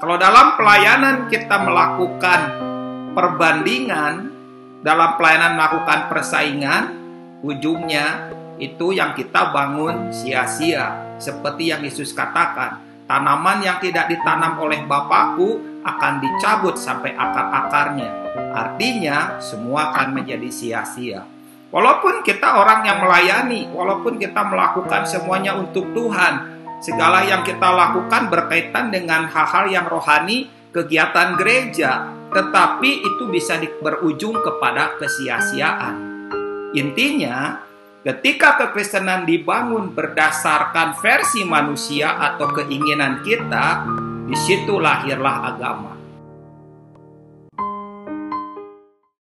Kalau dalam pelayanan kita melakukan perbandingan, dalam pelayanan melakukan persaingan, ujungnya itu yang kita bangun sia-sia. Seperti yang Yesus katakan, tanaman yang tidak ditanam oleh Bapakku akan dicabut sampai akar-akarnya. Artinya semua akan menjadi sia-sia. Walaupun kita orang yang melayani, walaupun kita melakukan semuanya untuk Tuhan, segala yang kita lakukan berkaitan dengan hal-hal yang rohani, kegiatan gereja, tetapi itu bisa berujung kepada kesia-siaan. Intinya, ketika kekristenan dibangun berdasarkan versi manusia atau keinginan kita, di situ lahirlah agama.